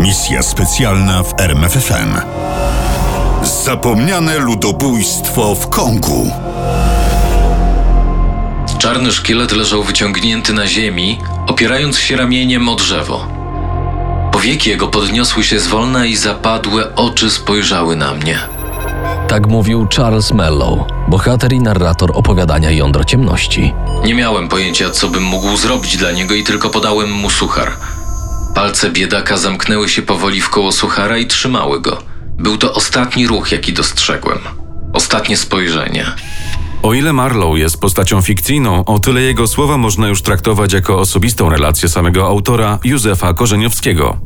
Misja specjalna w RMFFM. Zapomniane ludobójstwo w Kongu. Czarny szkielet leżał wyciągnięty na ziemi, opierając się ramieniem o drzewo. Powieki jego podniosły się zwolna i zapadłe oczy spojrzały na mnie. Tak mówił Charles Mellow, bohater i narrator opowiadania Jądro Ciemności. Nie miałem pojęcia, co bym mógł zrobić dla niego i tylko podałem mu suchar. Palce biedaka zamknęły się powoli w koło suchara i trzymały go. Był to ostatni ruch, jaki dostrzegłem. Ostatnie spojrzenie. O ile Marlowe jest postacią fikcyjną, o tyle jego słowa można już traktować jako osobistą relację samego autora Józefa Korzeniowskiego.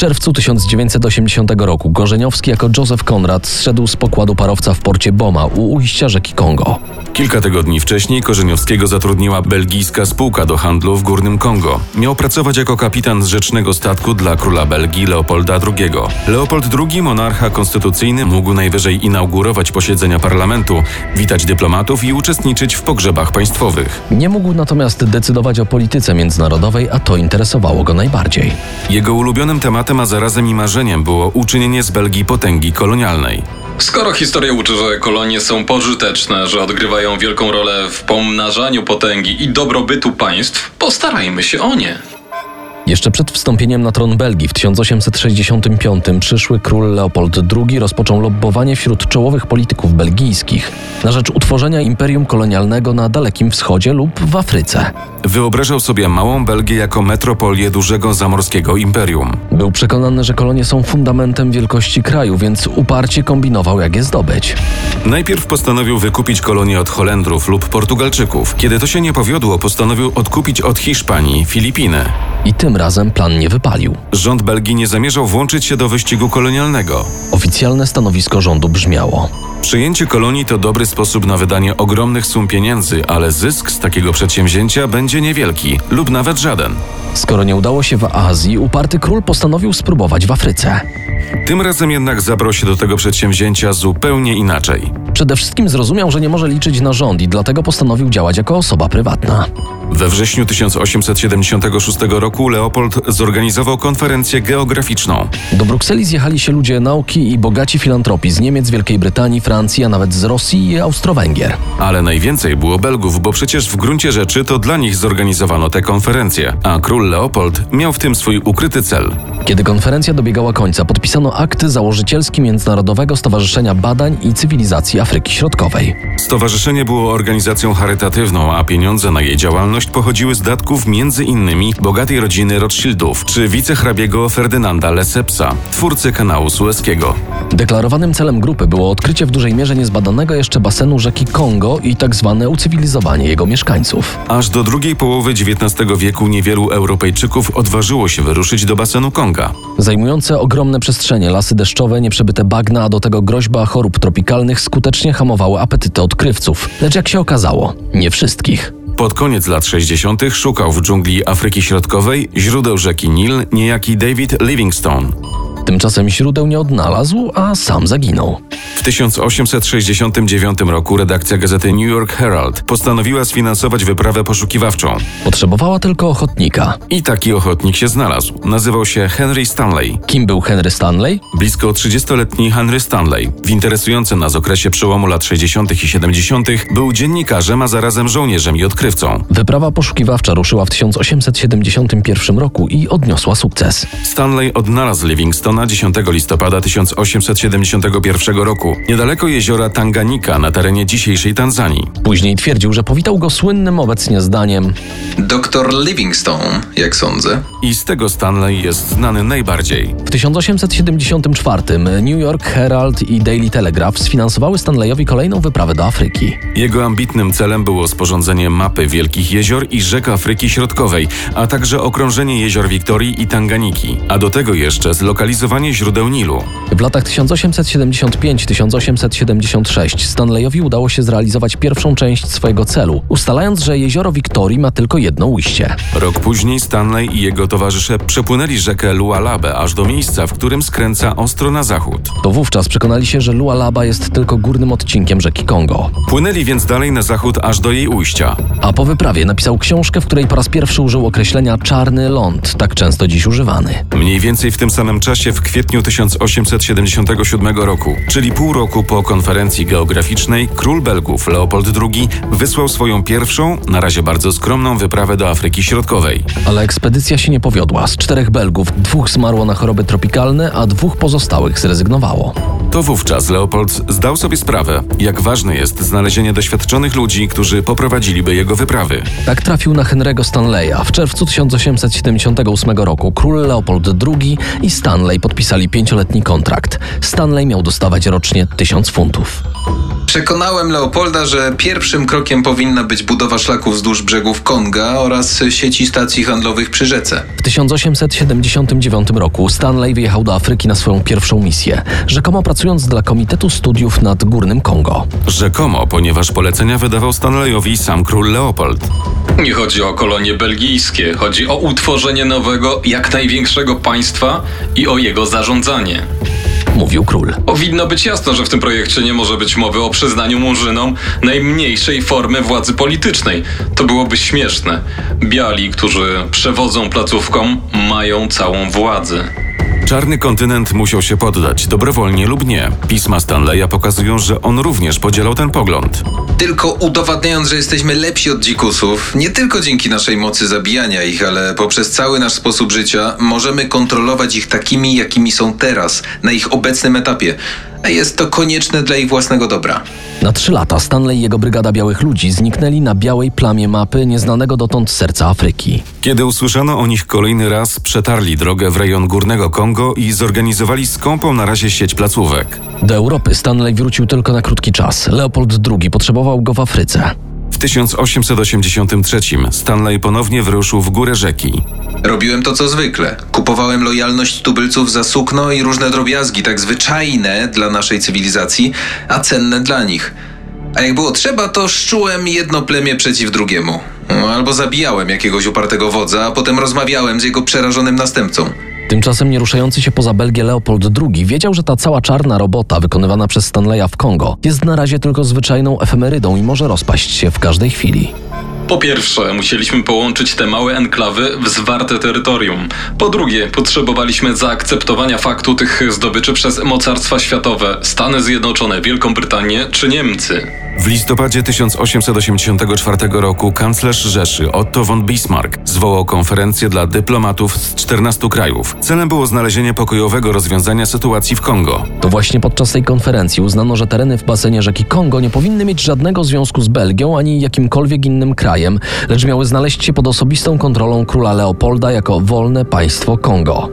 W czerwcu 1980 roku Gorzeniowski jako Joseph Conrad zszedł z pokładu parowca w porcie Boma u ujścia rzeki Kongo. Kilka tygodni wcześniej Korzeniowskiego zatrudniła belgijska spółka do handlu w Górnym Kongo. Miał pracować jako kapitan z rzecznego statku dla króla Belgii Leopolda II. Leopold II, monarcha konstytucyjny, mógł najwyżej inaugurować posiedzenia parlamentu, witać dyplomatów i uczestniczyć w pogrzebach państwowych. Nie mógł natomiast decydować o polityce międzynarodowej, a to interesowało go najbardziej. Jego ulubionym tematem, a zarazem i marzeniem było uczynienie z Belgii potęgi kolonialnej. Skoro historia uczy, że kolonie są pożyteczne, że odgrywają wielką rolę w pomnażaniu potęgi i dobrobytu państw, postarajmy się o nie. Jeszcze przed wstąpieniem na tron Belgii w 1865 przyszły król Leopold II rozpoczął lobbowanie wśród czołowych polityków belgijskich na rzecz utworzenia imperium kolonialnego na Dalekim Wschodzie lub w Afryce. Wyobrażał sobie małą Belgię jako metropolię dużego zamorskiego imperium. Był przekonany, że kolonie są fundamentem wielkości kraju, więc uparcie kombinował, jak je zdobyć. Najpierw postanowił wykupić kolonie od Holendrów lub Portugalczyków. Kiedy to się nie powiodło, postanowił odkupić od Hiszpanii Filipiny. I tym razem plan nie wypalił. Rząd Belgii nie zamierzał włączyć się do wyścigu kolonialnego. Oficjalne stanowisko rządu brzmiało: Przyjęcie kolonii to dobry sposób na wydanie ogromnych sum pieniędzy, ale zysk z takiego przedsięwzięcia będzie niewielki lub nawet żaden. Skoro nie udało się w Azji, uparty król postanowił spróbować w Afryce. Tym razem jednak zabrał się do tego przedsięwzięcia zupełnie inaczej. Przede wszystkim zrozumiał, że nie może liczyć na rząd i dlatego postanowił działać jako osoba prywatna. We wrześniu 1876 roku Leopold zorganizował konferencję geograficzną. Do Brukseli zjechali się ludzie nauki i bogaci filantropii z Niemiec, Wielkiej Brytanii, Francji, a nawet z Rosji i Austro-Węgier. Ale najwięcej było Belgów, bo przecież w gruncie rzeczy to dla nich zorganizowano tę konferencję, a król Leopold miał w tym swój ukryty cel. Kiedy konferencja dobiegała końca, podpisano akt założycielski Międzynarodowego Stowarzyszenia Badań i Cywilizacji Afryki Środkowej. Stowarzyszenie było organizacją charytatywną, a pieniądze na jej działalność pochodziły z datków między innymi bogatej rodziny Rothschildów czy wicehrabiego Ferdynanda Lessepsa, twórcy kanału Sueskiego. Deklarowanym celem grupy było odkrycie w dużej mierze niezbadanego jeszcze basenu rzeki Kongo i tak zwane ucywilizowanie jego mieszkańców. Aż do drugiej połowy XIX wieku niewielu Europejczyków odważyło się wyruszyć do basenu Konga. Zajmujące ogromne przestrzenie, lasy deszczowe, nieprzebyte bagna, a do tego groźba chorób tropikalnych skutecznie hamowały apetyty odkrywców. Lecz jak się okazało, nie wszystkich. Pod koniec lat 60. szukał w dżungli Afryki Środkowej źródeł rzeki Nil niejaki David Livingstone. Tymczasem źródeł nie odnalazł, a sam zaginął. W 1869 roku redakcja gazety New York Herald postanowiła sfinansować wyprawę poszukiwawczą. Potrzebowała tylko ochotnika. I taki ochotnik się znalazł. Nazywał się Henry Stanley. Kim był Henry Stanley? Blisko 30-letni Henry Stanley, w interesującym nas okresie przełomu lat 60. i 70. był dziennikarzem, a zarazem żołnierzem i odkrywcą. Wyprawa poszukiwawcza ruszyła w 1871 roku i odniosła sukces. Stanley odnalazł Livingstona 10 listopada 1871 roku, niedaleko jeziora Tanganika na terenie dzisiejszej Tanzanii. Później twierdził, że powitał go słynnym obecnie zdaniem Doktor Livingstone, jak sądzę. I z tego Stanley jest znany najbardziej. W 1874 New York Herald i Daily Telegraph sfinansowały Stanleyowi kolejną wyprawę do Afryki. Jego ambitnym celem było sporządzenie mapy wielkich jezior i rzek Afryki Środkowej, a także okrążenie jezior Wiktorii i Tanganiki, a do tego jeszcze zlokalizowanie zorganizowanie źródeł Nilu. W latach 1875-1876 Stanleyowi udało się zrealizować pierwszą część swojego celu, ustalając, że jezioro Wiktorii ma tylko jedno ujście. Rok później Stanley i jego towarzysze przepłynęli rzekę Lualabę aż do miejsca, w którym skręca ostro na zachód. To wówczas przekonali się, że Lualaba jest tylko górnym odcinkiem rzeki Kongo. Płynęli więc dalej na zachód aż do jej ujścia. A po wyprawie napisał książkę, w której po raz pierwszy użył określenia czarny ląd, tak często dziś używany. Mniej więcej w tym samym czasie, w kwietniu 1877 roku, czyli pół roku po konferencji geograficznej, król Belgów Leopold II wysłał swoją pierwszą, na razie bardzo skromną wyprawę do Afryki Środkowej. Ale ekspedycja się nie powiodła. Z czterech Belgów dwóch zmarło na choroby tropikalne, a dwóch pozostałych zrezygnowało. To wówczas Leopold zdał sobie sprawę, jak ważne jest znalezienie doświadczonych ludzi, którzy poprowadziliby jego wyprawy. Tak trafił na Henry'ego Stanleya. W czerwcu 1878 roku król Leopold II i Stanley podpisali pięcioletni kontrakt. Stanley miał dostawać rocznie tysiąc funtów. Przekonałem Leopolda, że pierwszym krokiem powinna być budowa szlaku wzdłuż brzegów Konga oraz sieci stacji handlowych przy rzece. W 1879 roku Stanley wyjechał do Afryki na swoją pierwszą misję, rzekomo pracując dla Komitetu Studiów nad Górnym Kongo. Rzekomo, ponieważ polecenia wydawał Stanleyowi sam król Leopold. Nie chodzi o kolonie belgijskie, chodzi o utworzenie nowego, jak największego państwa i o jego zarządzanie. Mówił król. Powinno być jasno, że w tym projekcie nie może być mowy o przyznaniu murzynom najmniejszej formy władzy politycznej. To byłoby śmieszne. Biali, którzy przewodzą placówką, mają całą władzę. Czarny kontynent musiał się poddać, dobrowolnie lub nie. Pisma Stanleya pokazują, że on również podzielał ten pogląd. Tylko udowadniając, że jesteśmy lepsi od dzikusów, nie tylko dzięki naszej mocy zabijania ich, ale poprzez cały nasz sposób życia, możemy kontrolować ich takimi, jakimi są teraz, na ich obecnym etapie. A jest to konieczne dla ich własnego dobra. Na trzy lata Stanley i jego brygada białych ludzi zniknęli na białej plamie mapy nieznanego dotąd serca Afryki. Kiedy usłyszano o nich kolejny raz, przetarli drogę w rejon Górnego Kongo i zorganizowali skąpą na razie sieć placówek. Do Europy Stanley wrócił tylko na krótki czas. Leopold II potrzebował go w Afryce. W 1883 Stanley ponownie wyruszył w górę rzeki. Robiłem to co zwykle. Kupowałem lojalność tubylców za sukno i różne drobiazgi, tak zwyczajne dla naszej cywilizacji, a cenne dla nich. A jak było trzeba, to szczułem jedno plemię przeciw drugiemu. No, Albo zabijałem jakiegoś upartego wodza, a potem rozmawiałem z jego przerażonym następcą. Tymczasem nieruszający się poza Belgię Leopold II wiedział, że ta cała czarna robota wykonywana przez Stanleya w Kongo jest na razie tylko zwyczajną efemerydą i może rozpaść się w każdej chwili. Po pierwsze, musieliśmy połączyć te małe enklawy w zwarte terytorium. Po drugie, potrzebowaliśmy zaakceptowania faktu tych zdobyczy przez mocarstwa światowe Stany Zjednoczone, Wielką Brytanię czy Niemcy. W listopadzie 1884 roku kanclerz Rzeszy Otto von Bismarck zwołał konferencję dla dyplomatów z 14 krajów. Celem było znalezienie pokojowego rozwiązania sytuacji w Kongo. To właśnie podczas tej konferencji uznano, że tereny w basenie rzeki Kongo nie powinny mieć żadnego związku z Belgią ani jakimkolwiek innym krajem, lecz miały znaleźć się pod osobistą kontrolą króla Leopolda jako wolne państwo Kongo.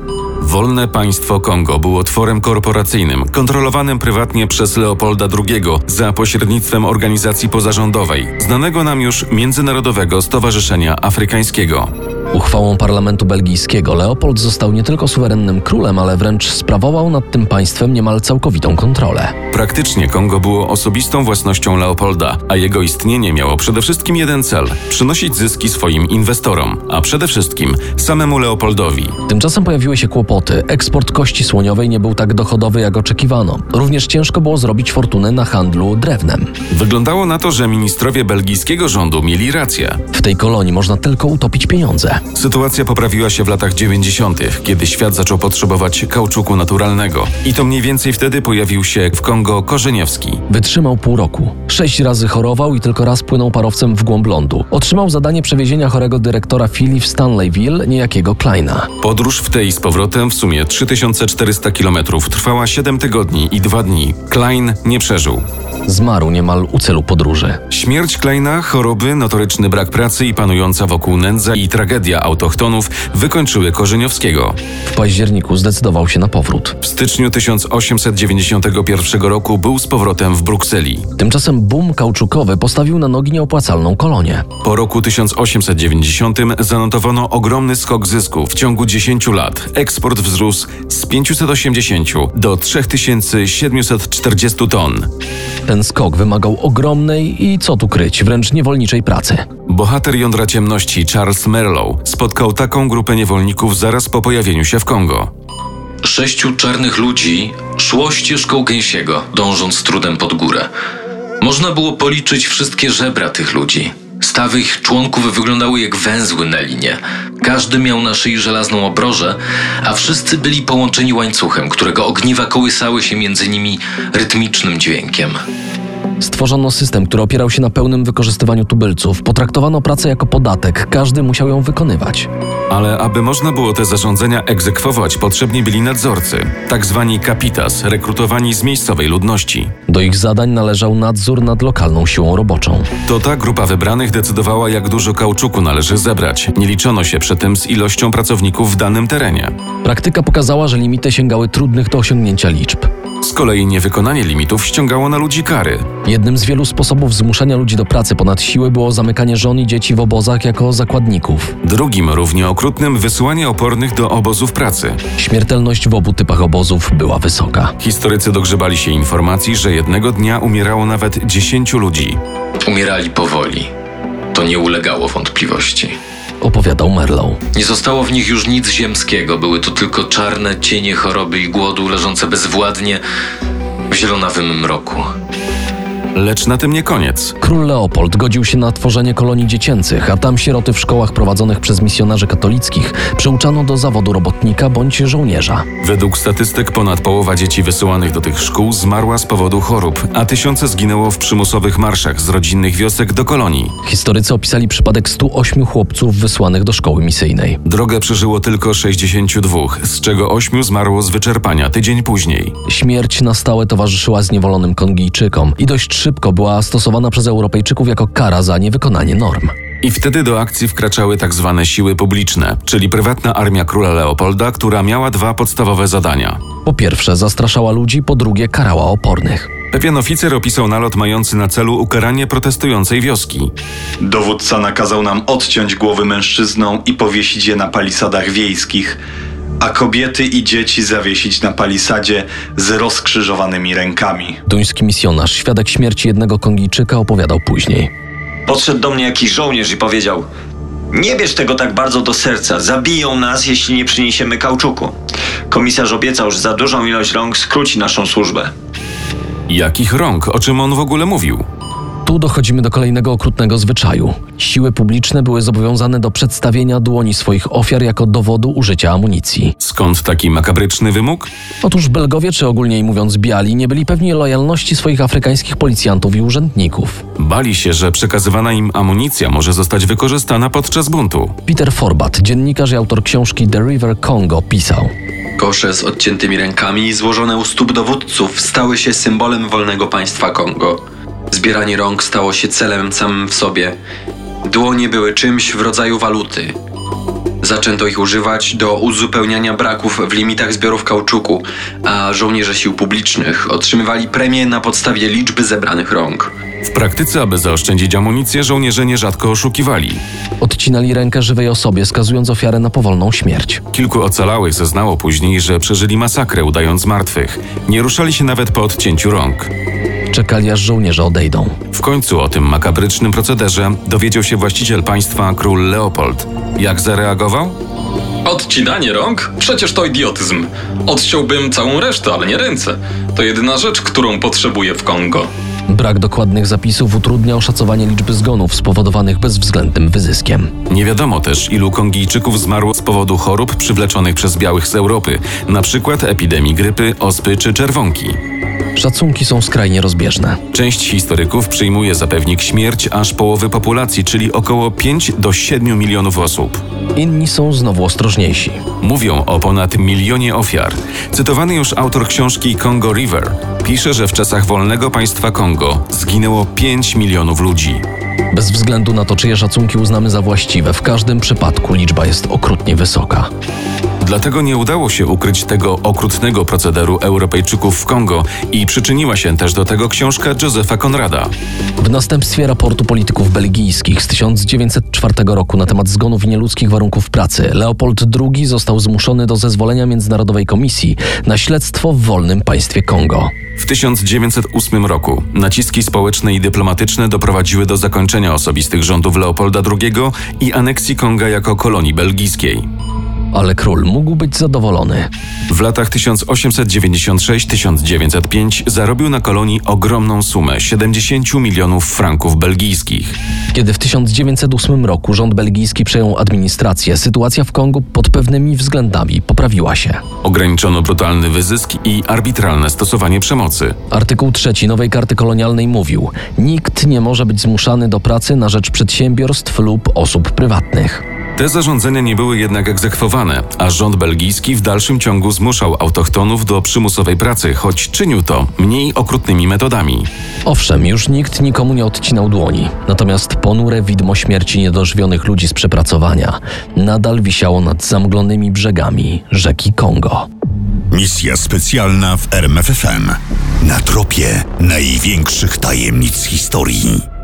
Wolne państwo Kongo było tworem korporacyjnym, kontrolowanym prywatnie przez Leopolda II za pośrednictwem organizacji pozarządowej, znanego nam już Międzynarodowego Stowarzyszenia Afrykańskiego. Uchwałą parlamentu belgijskiego Leopold został nie tylko suwerennym królem, ale wręcz sprawował nad tym państwem niemal całkowitą kontrolę. Praktycznie Kongo było osobistą własnością Leopolda, a jego istnienie miało przede wszystkim jeden cel przynosić zyski swoim inwestorom, a przede wszystkim samemu Leopoldowi. Tymczasem pojawiły się kłopoty. Eksport kości słoniowej nie był tak dochodowy, jak oczekiwano. Również ciężko było zrobić fortunę na handlu drewnem. Wyglądało na to, że ministrowie belgijskiego rządu mieli rację. W tej kolonii można tylko utopić pieniądze. Sytuacja poprawiła się w latach 90., kiedy świat zaczął potrzebować kauczuku naturalnego. I to mniej więcej wtedy pojawił się w Kongo Korzeniewski. Wytrzymał pół roku. Sześć razy chorował i tylko raz płynął parowcem w głąb lądu. Otrzymał zadanie przewiezienia chorego dyrektora filii w Stanleyville, niejakiego Kleina. Podróż w tej z powrotem w sumie 3400 km trwała 7 tygodni i 2 dni. Klein nie przeżył. Zmarł niemal u celu podróży. Śmierć Kleina, choroby, notoryczny brak pracy i panująca wokół nędza i tragedia autochtonów wykończyły Korzeniowskiego. W październiku zdecydował się na powrót. W styczniu 1891 roku był z powrotem w Brukseli. Tymczasem boom kauczukowy postawił na nogi nieopłacalną kolonię. Po roku 1890 zanotowano ogromny skok zysku. W ciągu 10 lat eksport wzrósł z 580 do 3740 ton. Ten skok wymagał ogromnej i co tu kryć, wręcz niewolniczej pracy. Bohater jądra ciemności Charles Merlow spotkał taką grupę niewolników zaraz po pojawieniu się w Kongo. Sześciu czarnych ludzi szło ścieżką gęsiego, dążąc z trudem pod górę. Można było policzyć wszystkie żebra tych ludzi. Stawy ich członków wyglądały jak węzły na linie. Każdy miał na szyi żelazną obrożę, a wszyscy byli połączeni łańcuchem, którego ogniwa kołysały się między nimi rytmicznym dźwiękiem. Stworzono system, który opierał się na pełnym wykorzystywaniu tubylców. Potraktowano pracę jako podatek, każdy musiał ją wykonywać. Ale aby można było te zarządzenia egzekwować, potrzebni byli nadzorcy, tak zwani kapitas, rekrutowani z miejscowej ludności. Do ich zadań należał nadzór nad lokalną siłą roboczą. To ta grupa wybranych decydowała, jak dużo kauczuku należy zebrać. Nie liczono się przy tym z ilością pracowników w danym terenie. Praktyka pokazała, że limity sięgały trudnych do osiągnięcia liczb. Z kolei niewykonanie limitów ściągało na ludzi kary. Jednym z wielu sposobów zmuszania ludzi do pracy ponad siły było zamykanie żon i dzieci w obozach jako zakładników. Drugim, równie okrutnym, wysyłanie opornych do obozów pracy. Śmiertelność w obu typach obozów była wysoka. Historycy dogrzebali się informacji, że jednego dnia umierało nawet 10 ludzi. Umierali powoli. To nie ulegało wątpliwości. Opowiadał Merlow. Nie zostało w nich już nic ziemskiego, były to tylko czarne cienie choroby i głodu leżące bezwładnie w zielonawym mroku. Lecz na tym nie koniec. Król Leopold godził się na tworzenie kolonii dziecięcych, a tam sieroty w szkołach prowadzonych przez misjonarzy katolickich przyuczano do zawodu robotnika bądź żołnierza. Według statystyk ponad połowa dzieci wysyłanych do tych szkół zmarła z powodu chorób, a tysiące zginęło w przymusowych marszach z rodzinnych wiosek do kolonii. Historycy opisali przypadek 108 chłopców wysłanych do szkoły misyjnej. Drogę przeżyło tylko 62, z czego 8 zmarło z wyczerpania tydzień później. Śmierć na stałe towarzyszyła zniewolonym Kongijczykom i dość szybko była stosowana przez Europejczyków jako kara za niewykonanie norm. I wtedy do akcji wkraczały tak zwane siły publiczne, czyli prywatna armia króla Leopolda, która miała dwa podstawowe zadania. Po pierwsze zastraszała ludzi, po drugie karała opornych. Pewien oficer opisał nalot mający na celu ukaranie protestującej wioski. Dowódca nakazał nam odciąć głowy mężczyznom i powiesić je na palisadach wiejskich, a kobiety i dzieci zawiesić na palisadzie z rozkrzyżowanymi rękami. Duński misjonarz, świadek śmierci jednego Kongijczyka, opowiadał później. Podszedł do mnie jakiś żołnierz i powiedział: Nie bierz tego tak bardzo do serca, zabiją nas, jeśli nie przyniesiemy kauczuku. Komisarz obiecał, że za dużą ilość rąk skróci naszą służbę. Jakich rąk? O czym on w ogóle mówił? Tu dochodzimy do kolejnego okrutnego zwyczaju. Siły publiczne były zobowiązane do przedstawienia dłoni swoich ofiar jako dowodu użycia amunicji. Skąd taki makabryczny wymóg? Otóż Belgowie, czy ogólniej mówiąc biali, nie byli pewni lojalności swoich afrykańskich policjantów i urzędników. Bali się, że przekazywana im amunicja może zostać wykorzystana podczas buntu. Peter Forbat, dziennikarz i autor książki The River Congo, pisał. Kosze z odciętymi rękami złożone u stóp dowódców stały się symbolem wolnego państwa Kongo. Zbieranie rąk stało się celem samym w sobie. Dłonie były czymś w rodzaju waluty. Zaczęto ich używać do uzupełniania braków w limitach zbiorów kauczuku, a żołnierze sił publicznych otrzymywali premie na podstawie liczby zebranych rąk. W praktyce, aby zaoszczędzić amunicję, żołnierze nierzadko oszukiwali. Odcinali rękę żywej osobie, skazując ofiarę na powolną śmierć. Kilku ocalałych zeznało później, że przeżyli masakrę udając martwych. Nie ruszali się nawet po odcięciu rąk. Czekali aż żołnierze odejdą. W końcu o tym makabrycznym procederze dowiedział się właściciel państwa król Leopold. Jak zareagował? Odcinanie rąk? Przecież to idiotyzm. Odciąłbym całą resztę, ale nie ręce. To jedyna rzecz, którą potrzebuję w Kongo. Brak dokładnych zapisów utrudnia oszacowanie liczby zgonów spowodowanych bezwzględnym wyzyskiem. Nie wiadomo też, ilu Kongijczyków zmarło z powodu chorób przywleczonych przez białych z Europy, na przykład epidemii grypy, ospy czy czerwonki. Szacunki są skrajnie rozbieżne. Część historyków przyjmuje za pewnik śmierć aż połowy populacji, czyli około 5 do 7 milionów osób. Inni są znowu ostrożniejsi. Mówią o ponad milionie ofiar. Cytowany już autor książki Congo River pisze, że w czasach wolnego państwa Kongo zginęło 5 milionów ludzi. Bez względu na to, czyje szacunki uznamy za właściwe, w każdym przypadku liczba jest okrutnie wysoka. Dlatego nie udało się ukryć tego okrutnego procederu Europejczyków w Kongo i przyczyniła się też do tego książka Józefa Konrada. W następstwie raportu polityków belgijskich z 1904 roku na temat zgonów i nieludzkich warunków pracy, Leopold II został zmuszony do zezwolenia Międzynarodowej Komisji na śledztwo w wolnym państwie Kongo. W 1908 roku naciski społeczne i dyplomatyczne doprowadziły do zakończenia osobistych rządów Leopolda II i aneksji Konga jako kolonii belgijskiej. Ale król mógł być zadowolony. W latach 1896-1905 zarobił na kolonii ogromną sumę 70 milionów franków belgijskich. Kiedy w 1908 roku rząd belgijski przejął administrację, sytuacja w Kongu pod pewnymi względami poprawiła się. Ograniczono brutalny wyzysk i arbitralne stosowanie przemocy. Artykuł 3 nowej karty kolonialnej mówił: Nikt nie może być zmuszany do pracy na rzecz przedsiębiorstw lub osób prywatnych. Te zarządzenia nie były jednak egzekwowane, a rząd belgijski w dalszym ciągu zmuszał autochtonów do przymusowej pracy, choć czynił to mniej okrutnymi metodami. Owszem, już nikt nikomu nie odcinał dłoni, natomiast ponure widmo śmierci niedożywionych ludzi z przepracowania nadal wisiało nad zamglonymi brzegami rzeki Kongo. Misja specjalna w RMFFM. Na tropie największych tajemnic historii.